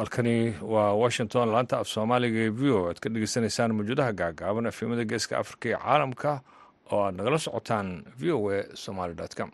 halkani waa washington laanta af soomaaliga ee v o aad ka dhegeysaneysaan mawjuudaha gaagaaban efemada geeska afrika iyo caalamka oo aad nagala socotaan v o a somaly com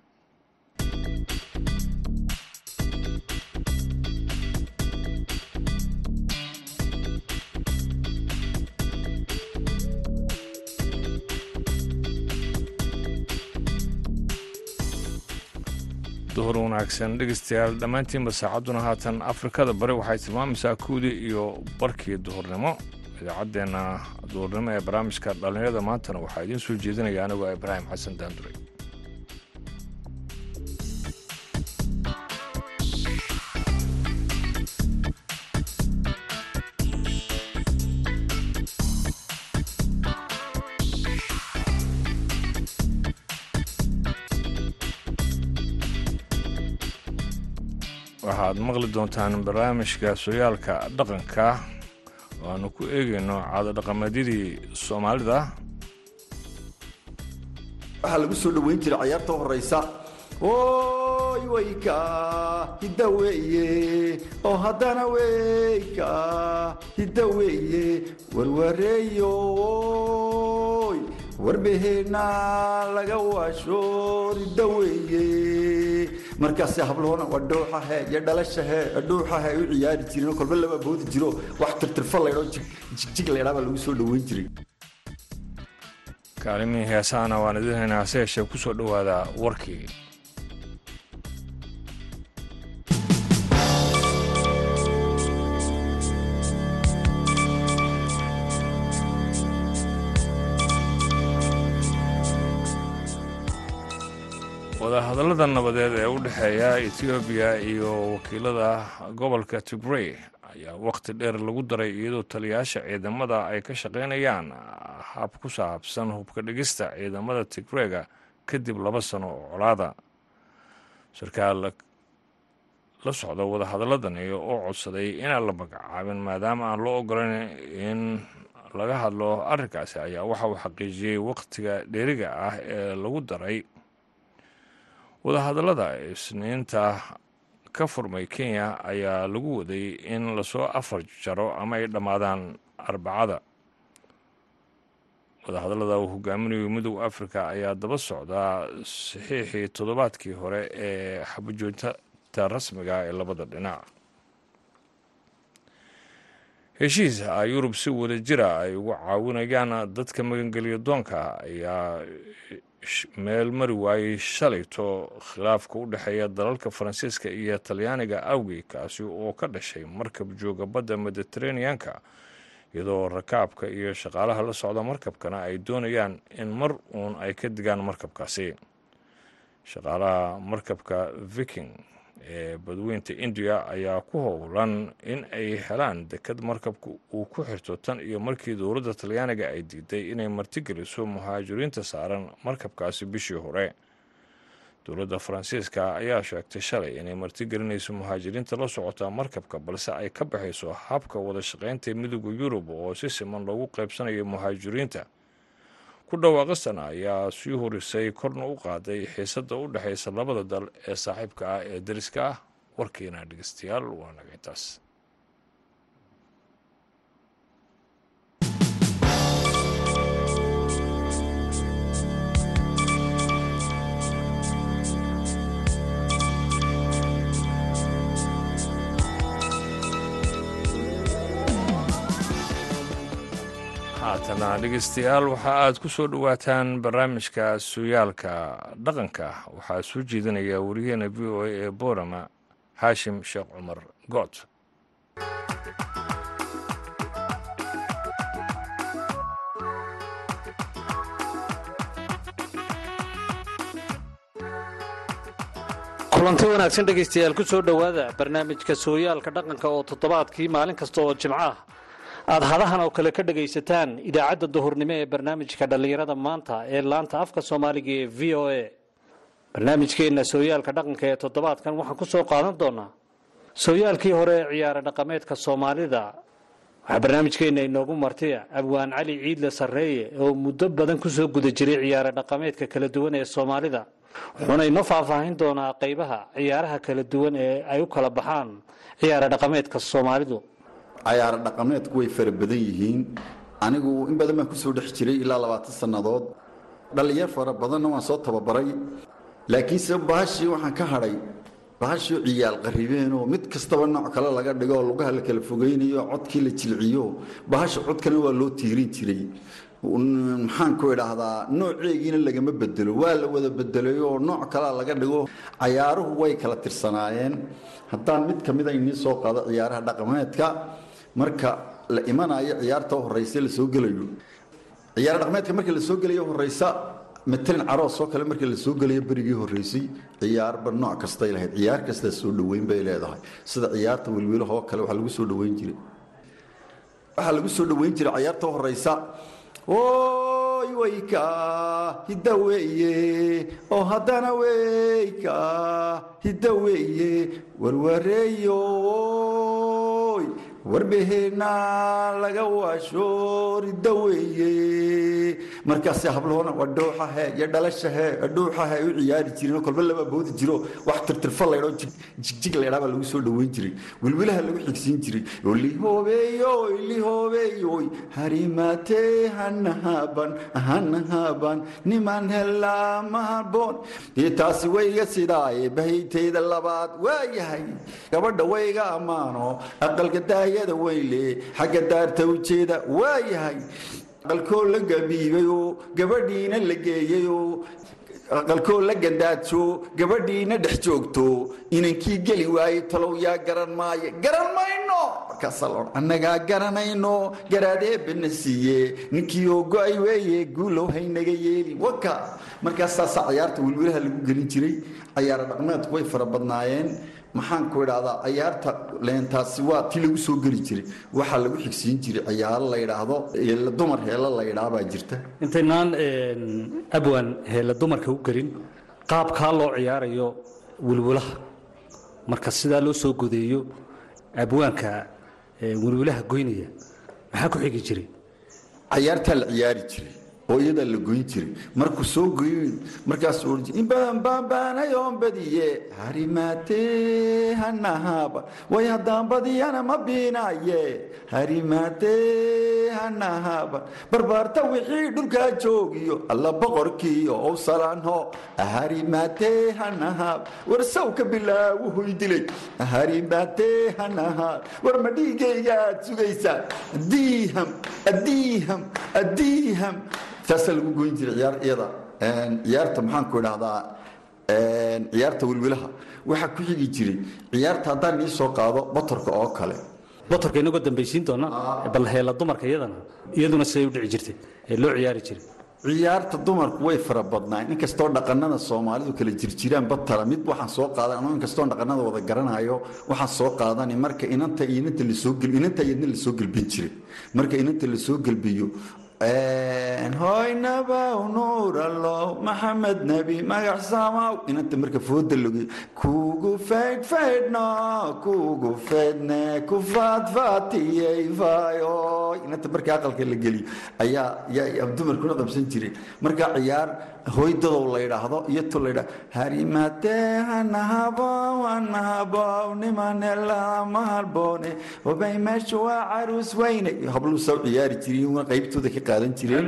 wanaagsan. Dhegeystayaal dhammaantiinba saacadduna haatan afrikada bari waxay tilmaamaysaa kuwdii iyo barkii duhurnimo. Idaacaddeenna duhurnimo ee barnaamijka dhallinyarada maantana waxaa idiin soo jeedinaya anigoo ibraahim xasan daanduray waxaad maqli doontaan barnaamijka sooyaalka dhaqanka. Oo aanu ku eegayno caadodhaqameedyadii soomaalida. Waxaa lagu soo dhoweyn jiray cayaarta horaysa oy weyka hidda weeye oo haddana weyka hidda weeye warwareeyoy warbeheenna laga waasho hidda weeye markaase habloona waa dhowxahe iyo dhalashahe dhowxahe ay u ciyaari jireen kolba laba boodi jiro. Wax tirtirfa laydhao jigjig laydhaa lagu soo dhoweyn jiray. Kaalimihii heesahana waan idin haynaa hase yeeshee ku soo dhowaada warkii wadahadallada nabadeed ee u dhexeeya etoobiya iyo wakiilada gobolka tigrey ayaa wakhti dheer lagu daray iyadoo taliyayaasha ciidamada ay ka shaqaynayaan hab ku saabsan hubka dhigista ciidamada tigreyga kadib laba sano oo colaada. Sarkaal la socda wadahadaladani oo codsaday inaan la magacaabin maadaama aan loo ogolayn in laga hadlo arrinkaasi ayaa waxa uu xaqiijiyey wakhtiga dheeriga ah ee lagu daray wadahadallada isniinta ka furmay kenya ayaa lagu waday in la soo afar jaro ama ay dhammaadaan arbacada. Wadahadallada uu hogaaminayo midooda afrika ayaa daba socdaa saxiixii toddobaadkii hore ee xabajoojinta rasmiga ee labada dhinac. Heshiis a yurub si wada jira ay ugu caawinayaan dadka magangeliya doonka ayaa meel mari waayey shalayto khilaafka u dhexeeya dalalka faransiiska iyo talyaaniga awgey kaasi oo ka dhashay markab jooga badda mediteraneanka iyadoo rakaabka iyo shaqaalaha la socda markabkana ay doonayaan in mar uun ay ka digaan markabkaasi. Shaqaalaha markabka viking ee badweynta indiya ayaa ku howlan in ay helaan dekad markabka uu ku xirto tan iyo markii dowladda talyaaniga ay diiday inay martigeliso muhaajiriinta saaran markabkaasi bishii hore. Dowladda faransiiska ayaa sheegtay shalay inay martigelinayso muhaajiriinta la socota markabka balse ay ka baxayso habka wada shaqaynta midooda yurub oo si siman loogu qaybsanayo muhaajiriinta ku dhawaaqistana ayaa sii horisay korna u qaaday xiisadda u dhexaysa labada dal ee saaxiibka ah ee dariska ah. Warkiina dhegeystayaal waa naga haatana dhegeystayaal waxa aad ku soo dhowaataan barnaamijka suyaalka dhaqanka. Waxaa soo jeedinaya wariyaheena v o a ee boorama haashim sheekh cumar good kulanti wanaagsan dhegaystayaal ku dhowaada barnaamijka sooyaalka dhaqanka oo toddobaadkii maalin kasta oo jimco ah aad hadahan oo kale ka dhagaysataan idaacadda duhurnimo ee barnaamijka dhallinyarada maanta ee laanta afka soomaaliga ee v o a. Barnaamijkeenna sooyaalka dhaqanka ee toddobaadkan waxaan ku soo qaadan doonaa sooyaalkii hore ee ciyaara dhaqameedka soomaalida. Waxaa barnaamijkeenna inoogu martaya abwaan cali ciidle sarreeye oo muddo badan ku soo guda jiray ciyaara dhaqameedka kala duwan ee soomaalida wuxuuna inoo faahfaahin doonaa qaybaha ciyaaraha kala duwan ee ay u kala baxaan ciyaara dhaqameedka soomaalidu cayaaro dhaqameedku way fara badan yihiin. Anigu in badan baan ku soo dhex jiray ilaa labaatan sannadood. Dhallinyar fara badanna waan soo tababaray. Laakiinse bahashii waxaan ka hadhay bahashii ciyaal qaribeenoo mid kastaba nooc kale laga dhigo oo lugaha la kala fogeynayo codkii la jilciyo bahasha codkana waa loo tiirin jiray. Maxaan ku idhaahdaa nooceegiina lagama bedelo waa la wada bedelay oo nooc kalea laga dhigo cayaaruhu way kala tirsanaayeen. Haddaan mid ka mida inii soo qaado ciyaaraha dhaqameedka marka la imanayo ciyaarta horeysa la soo gelayo. Ciyaar dhaqameedka marka la soo gelayo horeysa matalan caroos oo kale marka la gelayo berigii horeysay ciyaarba nooc kastay lahayd. Ciyaar kasta soo dhoweyn bay leedahay. Sida ciyaarta wilwilaha oo kale waxaa lagu soo dhoweyn jiray. Waxaa lagu soo dhoweyn jiray ciyaarta horeysa oy weyka hidda weeye. Oo haddana weyka hidda weeye. Warwareeyoy warbaheena laga waasho ridda weeye markaase habloona waa dhooxahe iyo dhalashahe dhuuxahe u ciyaari jireen kolba laba boodi jiro wax tirtirfa laydhoo jigjig laydhaa baa lagu soo dhoweyn jiray wilwilaha lagu xigsiin jiray oo lihoobeeyoy lihoobeeyoy harimaatee hanahaaban hanahaaban niman helaa mahaboon taasi wayga sidaaye bahaytayda labaad waayahay. Gabadha wayga ammaano aqalka daayada weyle xagga daarta ujeeda waayahay aqalkoo la gabiibayoo gabadhiina la geeyayoo aqalkoo la gandaajo gabadhiina dhex joogto. Inankii geli waaye talow yaa garan maaye garan mayno. Markaasaa annagaa garanayno. Garaadeebana siiye. Ninkii oo go'ay weeye guulow haynaga yeeli. Waka markaasaasaa cayaarta wilwilaha lagu gelin jiray cayaara dhaqmeedku way fara badnaayeen maxaan ku idhaahdaa cayaarta leentaasi waa ti lagu soo geli jiray. Waxaa lagu xigsiin jiray ciyaaro la yidhaahdo dumar heelo la yidhaabaa jirta. Intaynaan abwan heella dumarka u gelin qaabkaa loo ciyaarayo wilwilaha marka sidaa loo soo godeeyo abwaanka wilwilaha goynaya maxaa ku xigi jiray? Cayaartaa la ciyaari jiray oo iyadaa la goyn jiray. Markuu soo goyn markaasuu ohan jiray in badan baanbaanayoon badiye harimaatee hanahaaba way haddaan badiyana ma biinaaye harimaatee hanahaaba barbaarta wixii dhulkaa joogiyo alla boqorkiiyo owsalanho harimaatee hanahaab war sawka bilaawu hoydilay harimaatee hanahaab war ma dhiigaygaad sugaysaa diiham adiiham adiiham taasaa lagu goyn jiray ciyaar iyada ciyaarta maxaan ku idhaahdaa ciyaarta wilwilaha waxaa ku xigi jiray ciyaarta haddaan ii soo qaado batorka oo kale. Batorka inagoo dambaysiin doona bal heella dumarka iyadana iyaduna siday u dhici jirtay ee loo ciyaari jiray. Ciyaarta dumarku way fara badnaan inkastoo dhaqanada soomaalidu kala jirjiraan batala mid waxaan soo qaadan anuu inkastoo dhaqanada wada garanayo waxaan ssoo qaadani marka inanta inanta la soo inanta iyadna la soo gelbin jiray. Marka inanta la soo gelbiyo hoynabow nuurallow maxamed nebi magac samaw inanta marka fooda logi kugu faydh faydhno kugu faydhne ku faadfaatiyey fayoy inanta marka aqalka la geliyo ayaa yaa dumarkuna qabsan jiray marka ciyaar hooydadow la yidhaahdo iyo tu la yidhahdo harimatee hanahabow hanahabow nimanelama halboone hobay meesha waa caruus weyne habluu soo ciyaari jiray qaybtooda ka qaadan jireen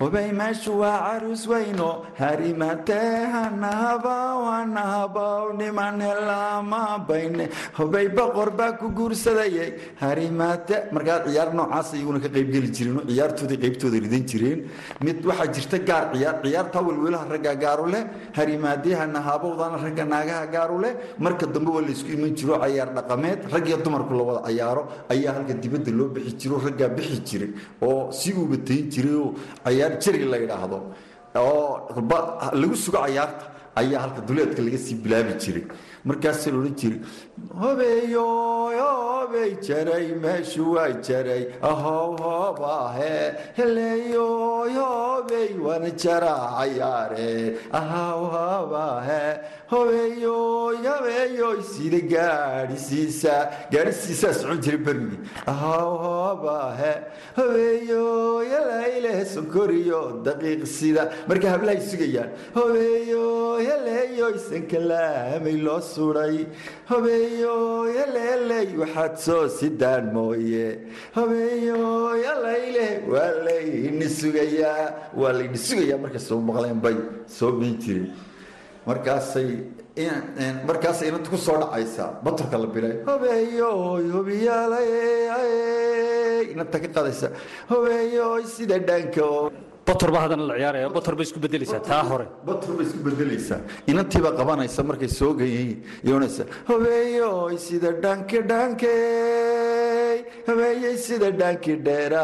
hobay meeshu waa caruus weyno harimatee hanahabow hanahabow niman helama bayne hobay boqor baa ku guursadayay. Harimate markaa ciyaar noocaas iyaguna ka qaybgeli jireen oo ciyaartooday qaybtooda ridan jireen. Mid waxaa jirta gaar ciyaar ciyaartaa welwelaha ragga gaaru leh harimaadee hanahabowdana ragga naagaha gaaru leh marka dambe waa laysku iman jiro cayaar dhaqameed rag iyo dumarku la wada cayaaro ayaa halka dibadda loo bixi jiro raggaa bixi jiray oo si uubatayn jirayoo cayaar jari la yidhaahdo oo lagu sugo cayaarta ayaa halka duleedka laga sii bilaabi jiray markaasa la odhan jiray hobeeyoy hobey jaray meeshu waa jaray ahow hoobahe heleeyoy hobey waana jaraa cayaare ahow hoobahe hobeeyoy hobeeyoy sida gaadhisiisa gaadhisiisaa socon jiray bermigi ahow hoobahe hobeeyoy helayleh sonkoriyo daqiiq sida marka hablahay sugayaan hobeeyoy heleeyoy sankalaamay loo suday hobeeyoy heleeley waxaad soo sidaan mooye hobeeyoy helayleh waa layni sugayaa waa layni sugayaa markay soo maqleen bay soo mayn jireen markaasay markaasay inanta ku soo dhacaysaa batorka la bilay hobeeyoy hobiyaalay inanta ka qadaysa hobeeyoy sida dhaanka botor ba haddana la ciyaaraya bay isku bedelaysaa taa hore. Bator bay isku bedelaysaa inantiibaa qabanaysa markay soo gayiin yoonaysa hobeeyoy sida dhaanke dhaankey hobeeyey sida dhaanki dheera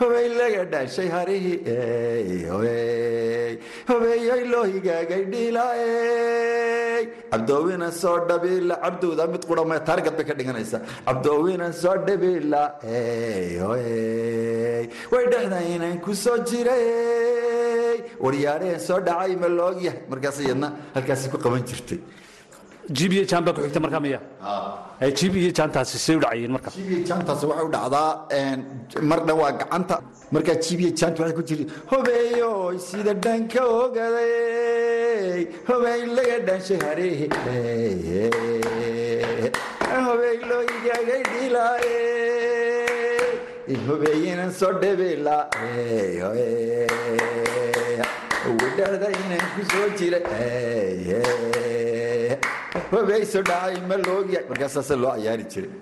hobeey laga dhaashay harihii hobeeyoy loo higaagay dhiilaay cabdoowina soo dhabiila cabdowda mid qurama taargad bay ka dhiganaysaa cabdoowina soo dhabiila way dhexda inaan ku soo jiray waryaareen soo dhacay ma loogyahay markaas iyadna halkaasi ku qaban jirtay jib iyo jaan baa ku xigta markaa miya? Jib iyo jaantaasi say u dhacayeen marka. Jibiya jaantaas waxay u dhacdaa marna waa gacanta. Markaa jibiya jaanta waxay ku jirta hobeeyoy sida dhanka ogaday hobeey laga dhaanshay hareehe hobeey loo igaagay dhilaaye hobeeyinan soo dhabeela wadhahda inaan ku soo jira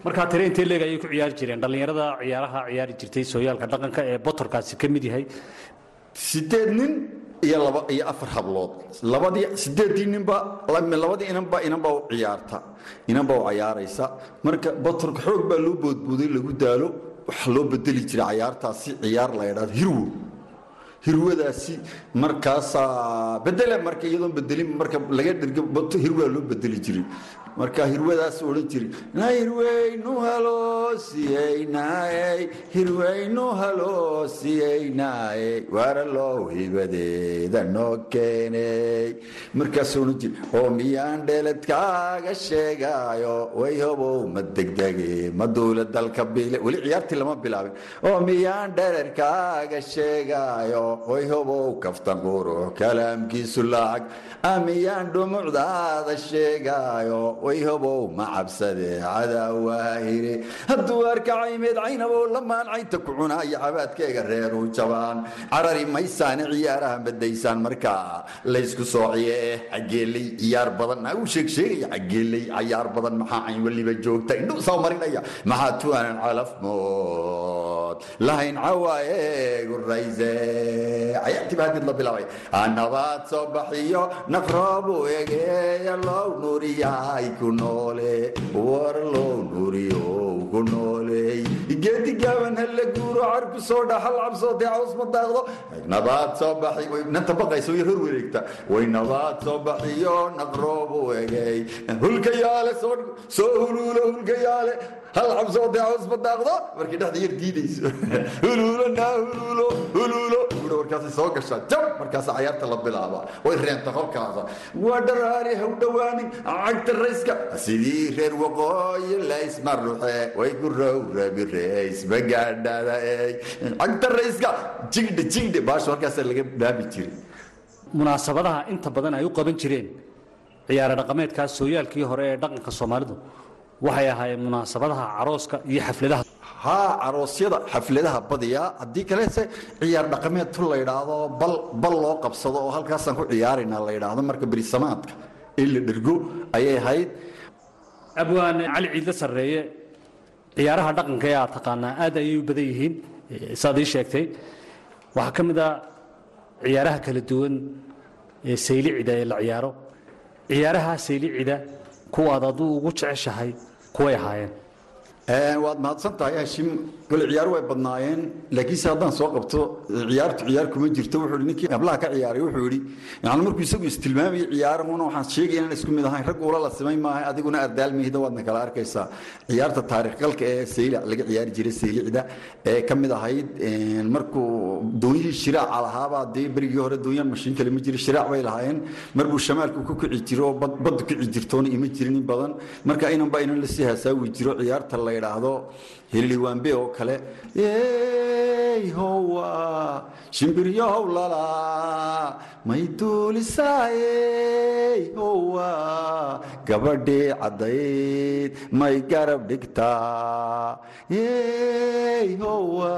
markaa tire intee leeg ayay ku ciyaari jireen. Dhallinyarada ciyaaraha ciyaari jirtay sooyaalka dhaqanka ee botorkaasi ka mid yahay. Sideed nin iyo laba iyo afar hablood. Labadii sideedii ninba labadii inanba inanba u ciyaarta. Inanba u ciyaaraysa. Marka botorka xoog baa loo boodbooday lagu daalo. Waxaa loo bedeli jiray cayaartaasi ciyaar la ydhaado hirwo hirwadaasi markaasaa bedele marka iyadoon bedelin marka laga dhirgo bato hirwaa loo bedeli jiray marka hirwadaas odhan na hirweynu haloosiyeynaay hirweynu haloosiyeynaay waara loo hibadeeda noo keenay markaas odhan jiray oo miyaan dheeladkaaga sheegaayo way hobow ma degdege ma duula dalka weli ciyaartii lama bilaabin. Oo miyaan dhererkaaga sheegaayo way hobow kaftan qurux kalaamkiisu lacag amiyaan dhumucdaada sheegaayo way hobow ma cabsade cadawaahire hadduu arkacaymeed caynabow lamaan caynta ku cunaayo cabaadkeega reeru jabaan. Carari maysaane ciyaaraha badaysaan markaa laysku soociye eh cageeley ciyaar badan u sheeg sheegaya cageeley cayaar badan maxaa cayn weliba joogta indhu soo marinaya maxaa tuanan calaf mood? Lahayn cawaaye gurayse cayaartii baa hadid la bilaabay nabaad soo baxiyo naqroobu egeeya loo nuuriyaay ku noole war loo nuuriyo ku nooley geedi gaaban halla guuro carku soo dhaxal cabsoodee caws ma daaqdo. Nabaad soo baxi nanta baqaysa way hor wareegta. Way nabaad soo baxiyo naqroobu egeey hulka yaale soo huluulo hulka hal cabsoodee caws ma daaqdo? Markay dhexda yar diidayso. Huluulo naa huluulo huluulo. Buudha markaasay soo gashaa. Jab! Markaasa cayaarta la bilaaba. Way reenta kolkaasa waa dharaari haw dhowaanin cagta rayska. Sidii reer waqooyi laysmaruxe way ku rowrabi reys magaadhada cagta rayska. Jigdhe jigdhe baasha markaasa laga baabi jiray. Munaasabadaha inta badan ay u qaban jireen. Ciyaaro dhaqameedkaas sooyaalkii hore ee dhaqanka soomaalidu waxay ahaayeen munaasabadaha carooska iyo xafladaha. Haa caroosyada xafladaha badiyaa haddii kalese ciyaar dhaqameed tu la yidhaahdo bal bal loo qabsado oo halkaasaan ku ciyaarayna la yidhaahdo marka berisamaadka in la dhergo ayay ahayd. Abwaan cali ciidla sarreeye ciyaaraha dhaqanka ee aad taqaanaa aad ayay u badan yihiin saad ii sheegtay. Waxaa ka mid a ciyaaraha kala duwan ee saylicida ee la ciyaaro. Ciyaaraha saylicida kuwaad aduu ugu jeceshahay kuway ahaayeen waad mahadsan tahay hashim ciyaar way badnaayeen. Laakiinse haddaan soo qabto ciyaartu ciyaar kuma jirto wuxuu ninkii hablaha ka ciyaaray wuxuu yidhi yani markuu isagu istilmaamayay ciyaarahuna waxaan sheegaya inaan isku mid ahayn rag ula la simay maaha adiguna ardaalmihida waadna kala arkaysaa. Ciyaarta taariikh galka ee saylac laga ciyaari jiray saylicda ee ka mid ahayd markuu doonyihii shiraaca lahaabaa dee berigii hore doonyahan mashiin kale ma jira shiraac bay lahaayeen. Marbuu shamaalku ku kici jiro oo kici jirtoona ima jirin in badan. Marka inanba inan la sii hasaawi jiro ciyaarta la yidhaahdo heliwaambe oo kale howa shimbiryow lala may duulisaayey howa gabadhii caddayd may garab dhigtaa howa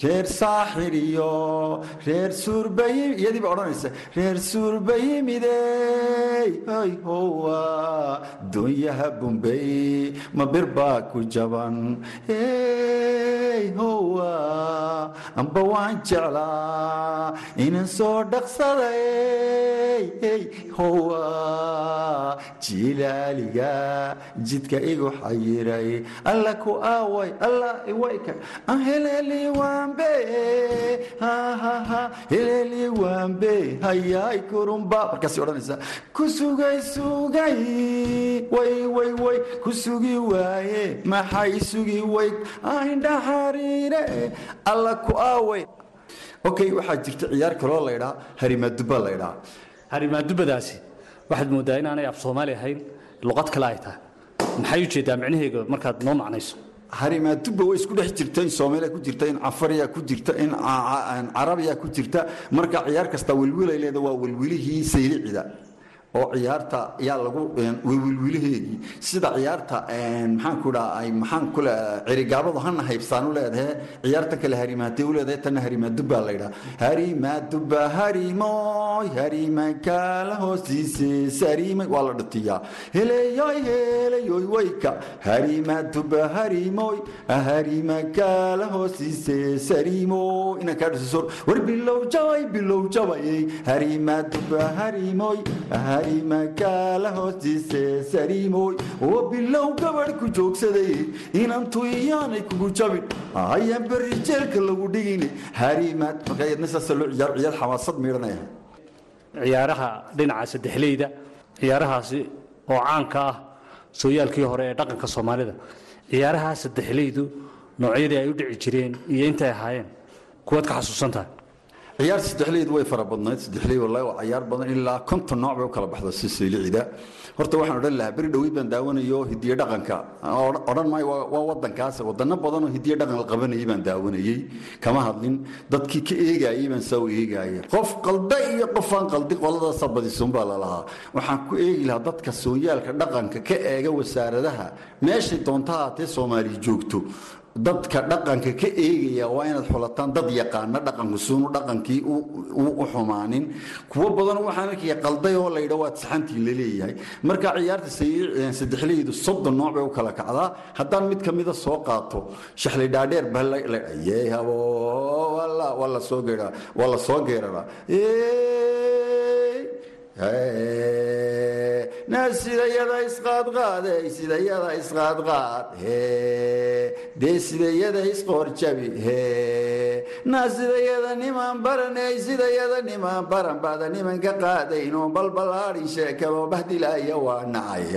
reer saaxir iyo reer suurbayim iyadii ba odhanaysa reer suurbayimidey ay howa doonyaha bumbey ma bir baa ku jaban ey howa amba waan jeclaa inan soo dhaqsaday ey howa jilaaliga jidka igu xayiray alla ku aaway alla iwayka anheleliwaan ku sugay sugay way ku sugi waaye maxay sugi weyd indha xariire alla ku aaway okay waxaa jirta ciyaar kaloo laydhaa harimaadubba laydhaa harimaadubadaasi waxaad moodaa inaanay af soomaali ahayn luqad kale ay tahay. Maxay u jeedaa micnaheega markaad noo macnayso harimaadubba way isku dhex jirta in soomaaliya ku jirta in cafariya ku jirta in carabiya ku jirta. Marka ciyaar kasta welwilay leeda waa welwilihii saylicida oo ciyaarta yaa lagu welwiliheegii sida ciyaarta maxaan ku cirigaabadu hana haybsaan u leedahay ciyaarta kale harimaatay u leedahay tanna harimaadubba la yidhaa harimaadubba harimoy harimankala hoostiise sarimay waa la dhatiyaa. Heleyoy heleyoy wayka harimaadubba harimoy harimankala hoostiise sarimoy inaan kaa dhiso war bilow jabay bilow jabay. Harimaadubba harimoy harimakala hoostiise sarimoy oo bilow gabadh ku joogsaday inantu iyaanay kugu jabin. Ayaan berri jeelka lagu dhigin. Harimaad marka iyadna saasa loo miidhanaya ciyaaraha dhinaca saddexleyda ciyaarahaasi oo caanka ah sooyaalkii hore ee dhaqanka soomaalida. Ciyaaraha saddexleydu noocyadii ay u dhici jireen iyo intay ahaayeen kuwaad ka xasuusan tahay ciyaar saddexleyd way fara badnayd saddexley wallahi waa ciyaar badan ilaa konton nooc bay u kala baxda si saylicida horta waxaan odhan lahaa beri dhoweyd baan daawanayo hidiyo dhaqanka. Odhan maayo waa wadankaas wadano badanoo hidiyo dhaqan la qabanayay baan daawanayey kama hadlin dadkii ka eegaayay baan saa u eegaaya qof qalda iyo qofaan qaldi qoladaasa badisunbaa lalahaa waxaan ku eegi lahaa dadka sooyaalka dhaqanka ka eega wasaaradaha. Meeshay doonta haatee soomaaliya joogto dadka dhaqanka ka eegaya waa inaad xulataan dad yaqaana dhaqanku suunu dhaqankii u xumaanin. Kuwo badan waxaan arkaya qalday oo laydha waad saxantii la leeyahay marka ciyaarta saddexleydu soddon nooc bay u kala kacdaa. Haddaan mid kamida soo qaato shaxli dhaadheer geeraa waa la soo geeraraa sidayada isqaadqaaday sidayada isqaadqaad dee sidayada isqoorjabi naa sidayada nimaan baranay sidayada nimaan baran baada nimanka qaadayno balbalaadhin sheekado bahdilaya waa nacay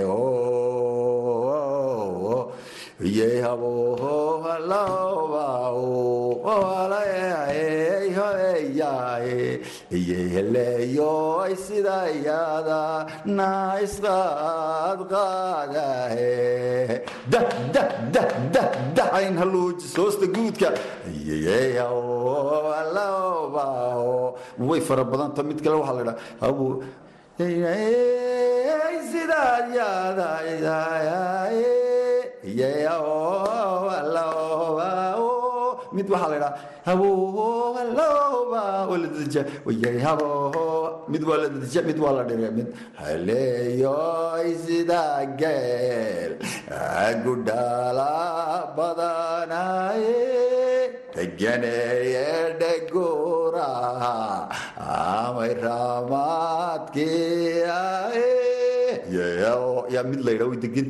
heleeyoy sidayada naa isqaadqaadahe dayn haluujis hoosta guudka way fara badanta mid kale waxaa la dhaa mid waxaa la dhaa mid waa la dadija mid waa la dhire mid. Haleeyoy sida geel agudhala badanaye deganeeye dhegura amay raamaadkii yaa mid laydha way degan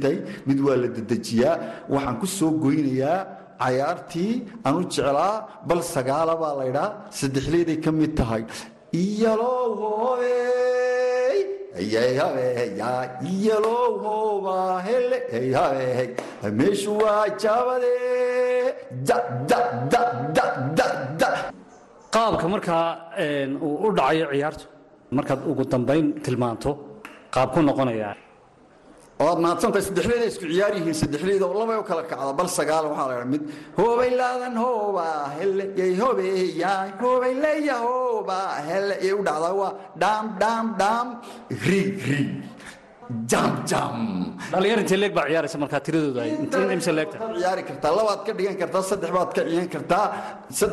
mid waa la dedejiyaa waxaan ku soo goynayaa cayaartii aan u jeclaa bal sagaala baa laydhaa saddexleeday ka mid tahay. Iyalow waa jaabade qaabka markaa uu u dhacayo ciyaartu markaad ugu dambayn tilmaanto qaab ku noqonaya waad mahadsantahay saddexleeda isku ciyaar yihiin saddexleeda oo labay u kala kacda bal sagaal waxaa la mid hoobay laadan hooba hele yay hobeeyay hoobay leeya hooba hele yay u dhacdaa waa dhaam dhaam dhaam ri ri jam jam. Dhalinyar intee leeg baa ciyaaraysa markaa tiradooda imse ciyaari kartaa labaad ka dhigan kartaa saddex baad ka ciyan kartaa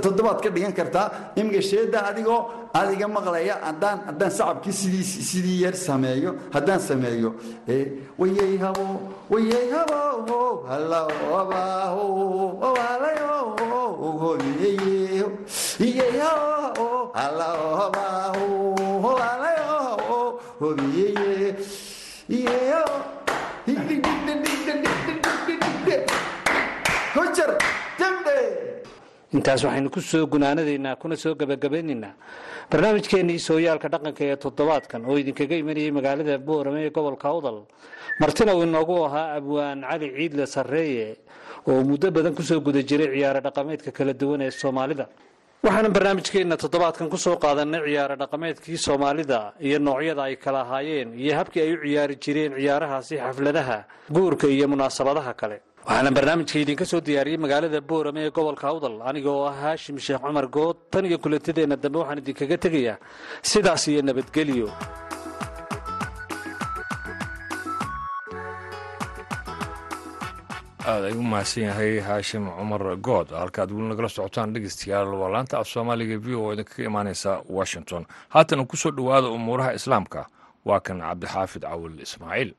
toddobaad ka dhigan kartaa. Imika sheeda adigoo adiga maqlaya haddaan haddaan sacabkii sidii sidii yar sameeyo haddaan sameeyo wayay habo wayay habo iyeyo hojar jambe intaas waxaynu ku soo gunaanadaynaa kuna soo gebagabaynaynaa barnaamijkeennii sooyaalka dhaqanka ee toddobaadkan oo idinkaga imanayay magaalada boorame ee gobolka awdal martina uu inoogu ahaa abwaan cali ciidle sarreeye oo muddo badan ku soo guda jiray ciyaaro dhaqameedka kala duwan ee soomaalida waxaana barnaamijkeenna toddobaadkan ku soo qaadanay ciyaaro dhaqameedkii soomaalida iyo noocyada ay kala ahaayeen iyo habkii ay u ciyaari jireen ciyaarahaasi xafladaha guurka iyo munaasabadaha kale. Waxaana barnaamijka idinka soo diyaariyey magaalada boorame ee gobolka awdal aniga oo ah haashim sheekh cumar good tan iyo kulantadeenna dambe waxaan idinkaga tegayaa sidaas iyo nabadgelyo aad ay u mahadsan yahay haashim cumar good. Halkaad weli nagala socotaan dhegeystayaal waa laanta af soomaaliga v o idinkaga imaaneysa washington. Haatana ku soo dhowaada umuuraha islaamka. Waa kan cabdixaafid cawil ismaaciil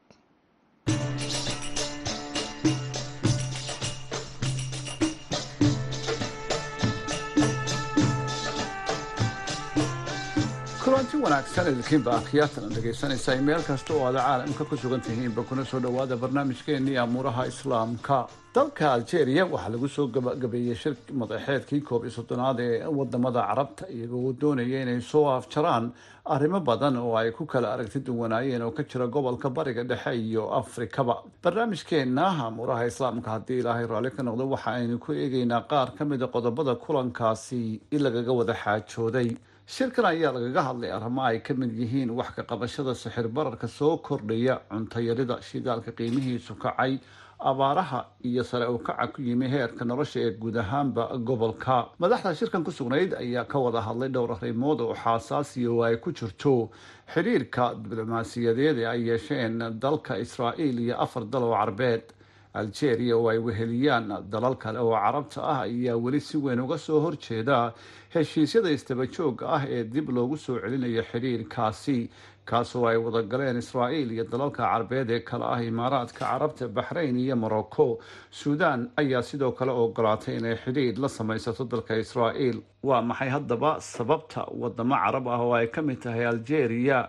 wanaagsan idinkiinba akhyaatan dhegaysanaysaa meel kasta oo aada caalamka ku sugan tihiinba kuna soo dhowaada barnaamijkeenii amuuraha islaamka. Dalka algeria waxaa lagu soo gabagabeeyey shir madaxeedkii koob iyo soddonaad ee waddamada carabta iyagoo doonaya inay soo afjaraan arrimo badan oo ay ku kala aragti duwanaayeen oo ka jira gobolka bariga dhexe iyo afrikaba. Barnaamijkeena amuuraha islaamka haddii ilaahay raalli ka noqdo waxa aynu ku eegeynaa qaar ka mida qodobada kulankaasi in lagaga wada xaajooday shirkan ayaa lagaga hadlay arrimo ay ka mid yihiin wax ka qabashada sixir bararka soo kordhaya cuntayarida shidaalka qiimihiisu kacay abaaraha iyo sare u kaca ku yimi heerka nolosha ee guud ahaanba gobolka. Madaxda shirkan ku sugnayd ayaa ka wada hadlay dhowr arrimood oo xaasaasiya oo ay ku jirto. Xidhiirka diblomaasiyadeed ee ay yeesheen dalka israa'iil iyo afar dal oo carbeed algeria oo ay weheliyaan. Dalal kale oo carabta ah ayaa weli si weyn uga soo horjeeda heshiisyada istabajooga ah ee dib loogu soo celinayo xidhiirkaasi kaasoo ay wada galeen israa'iil iyo dalalka carbeed ee kale ah imaaraadka carabta baxrayn iyo morocco. Suudan ayaa sidoo kale ogolaatay inay xidhiir la samaysato dalka israa'iil. Waa maxay haddaba sababta wadamo carab ah oo ay ka mid tahay algeria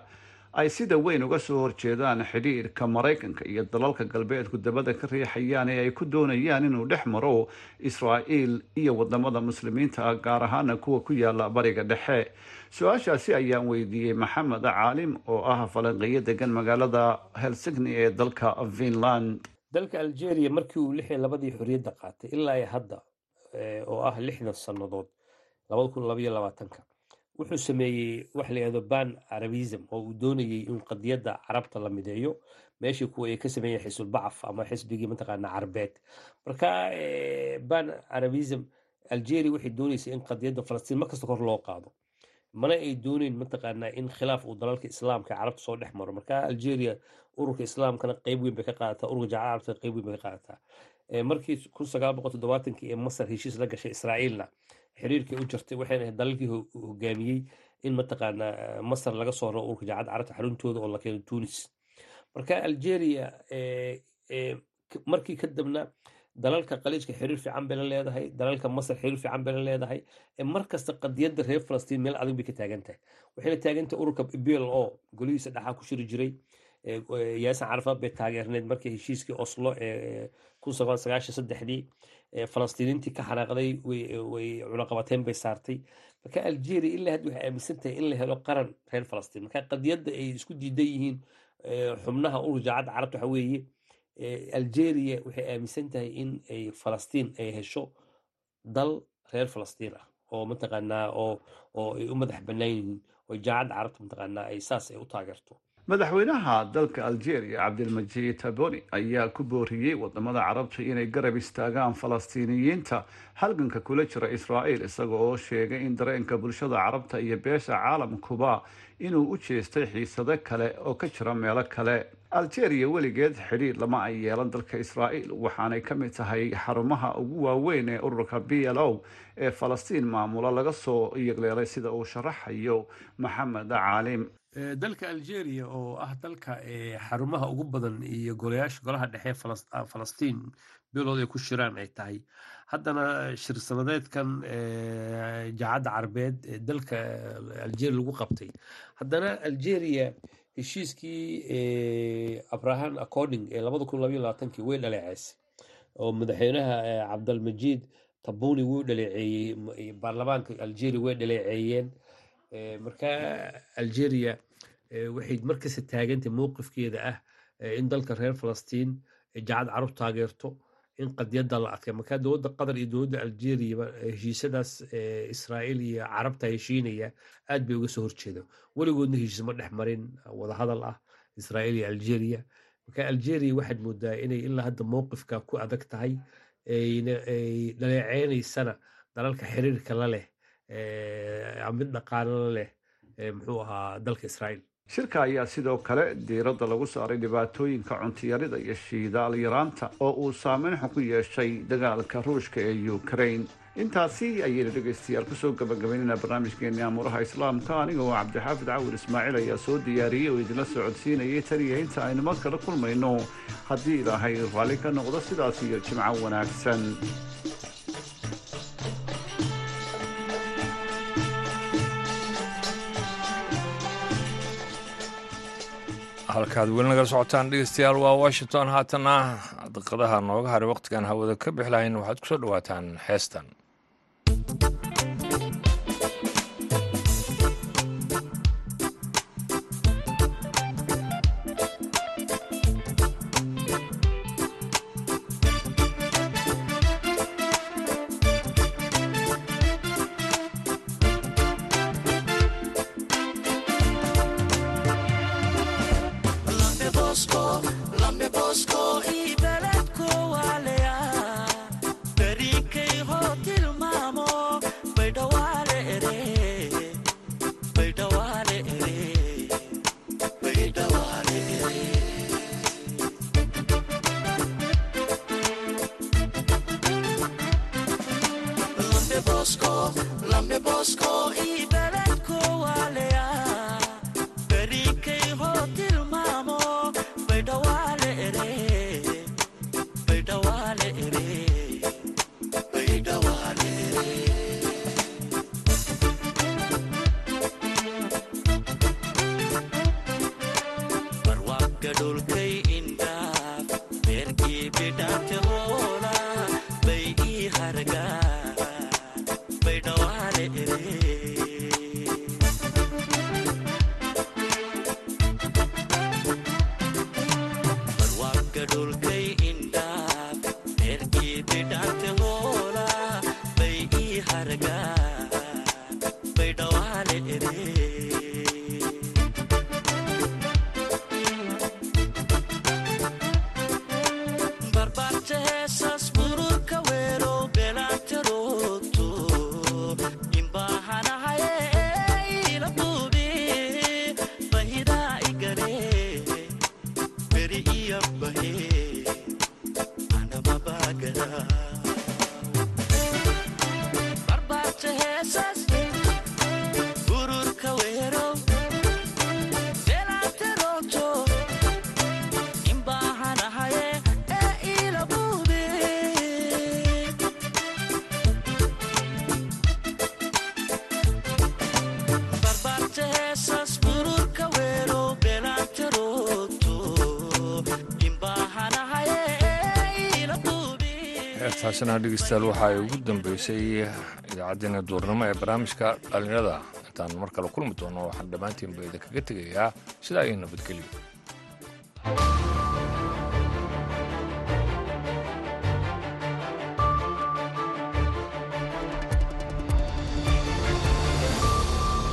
ay sida weyn uga soo horjeedaan xidhiirka maraykanka iyo dalalka galbeedku dabada ka riixayaan ee ay ku doonayaan inuu dhex maro israa'iil iyo waddamada muslimiinta ah gaar ahaana kuwa ku yaalla bariga dhexe. Su'aashaasi ayaan weydiiyey maxamed caalim oo ah falanqeeyo degan magaalada helsigni ee dalka finland. Dalka algeria markii uu lix iyo labadii xorriyadda qaatay ilaa hadda oo ah lixdan sannadood labada kun labaiyo labaatanka wuxuu sameeyey wax la yihahdo ban arabism oo uu doonayey in qadiyadda carabta la mideeyo. Meeshii kuwa ay ka sameeyeen xisbulbacaf ama xisbigii mataqaana carbeed. Marka ban arabism algeria waxay dooneysay in qadiyadda falastiin markasta kor loo qaado. Mana ay dooneyn mataqaanaa in khilaaf uu dalalka islaamka carabta soo dhex maro. Marka algeria ururka islaamkana qeyb weyn bay ka qaadataa ururka jaca carabta qeyb weyn bay ka qaadataa. Markii kun sagaal boqol toddobaatankii ee masar heshiis la gashay israa'iilna xiriirkii u jirtay waxayna ahayd dalalkii hogaamiyey in mataqaanaa masar laga soo raro ururka jaacadda carabta xaruntooda oo la keeno tunis. Marka algeria markii kadibna dalalka qaliijka xiriir fiican bay la leedahay dalalka masar xiriir fiican bay la leedahay mar kasta qadiyadda reer falastiin meel adag bay ka taagan tahay waxayna taagan tahay ururka bl o golihiisa dhaxaa ku shiri jiray yaasin carafaad bay taageerneed markii heshiiskii oslo ee saddexdii falastiiniintii ka xanaaqday way cunaqabateen bay saartay. Marka algeria ilaa hadda waxay aaminsan tahay in la helo qaran reer falastiin. Marka qadiyadda ay isku diidan yihiin xubnaha urur jaacadda carabta waxa weeye algeria waxay aaminsan tahay in ay falastiin ay hesho dal reer falastiin ah oo mataqaanaa oo ay u madax bannaan yihiin oo jaacadda carabta mataqaanaa ay saas ay u taageerto madaxweynaha dalka algeria cabdilmajiid taboni ayaa ku booriyey waddamada carabta inay garab istaagaan falastiiniyiinta. Halganka kula jira israa'iil isaga oo sheegay in dareenka bulshada carabta iyo beesha caalamkuba inuu u jeestay xiisado kale oo ka jira meelo kale. Algeria weligeed xidhiir lama ay yeelan dalka israa'iil waxaanay ka mid tahay xarumaha ugu waaweyn ee ururka b l o ee falastiin maamula laga soo yegleelay sida uu sharaxayo maxamed caalim dalka algeria oo ah dalka xarumaha ugu badan iyo golayaasha golaha dhexe falastiin beelood ay ku shiraan ay tahay. Haddana shir jaacadda carbeed ee dalka algeria lagu qabtay. Haddana algeria heshiiskii abraham according ee labaatankii way dhaleeceysay oo madaxweynaha cabdalmajiid tabuni wuu dhaleeceeyey baarlamaanka algeria way dhaleeceeyeen marka algeria waxay markasta taagantay mowqifkeeda ah in dalka reer falastiin jacad carab taageerto in qadiyadda la adkay. Marka dowladda qatar iyo dowladda algeriaba heshiisadaas israa'iil iyo carabta heshiinaya aad bay uga soo horjeeda weligoodna heshiis ma dhex marin wadahadal ah israa'iil iyo algeria. Marka algeria waxaad moodaa inay ilaa hadda mowqifka ku adag tahay ay dhaleeceynaysana dalalka xiriirka la leh mid dhaqaalo leh muxuu ahaa dalka israa'iil. Shirka ayaa sidoo kale diiradda lagu saaray dhibaatooyinka cuntiyarida iyo shiidaal yaraanta oo uu saameyn xun ku yeeshay dagaalka ruushka ee ukraine. Intaasi ayaynu dhegaystayaal ku soo gabagabaynayna barnaamijkeeni amuuraha islaamka. Aniga oo cabdixaafid cawir ismaaciil ayaa soo diyaariyey oo idinla socodsiinayay taniya inta aynu mar kala kulmayno. Haddii ilaahay raalli ka noqdo sidaas iyo jimco wanaagsan halkaad weli nagala socotaan dhegeystayaal waa washington. Haatana daqadaha nooga haray wakhtigan hawada ka bixi lahayn waxaad ku soo dhowaataan heestan taasina dhegeystayaal waxa ay ugu dambeysay idaacaddeenna duurnimo ee barnaamijka dhallinyarada. Intaan mar kale kulmi doono waxaan dhammaantiinba idinkaga tegayaa sidaa iyo nabadgelyo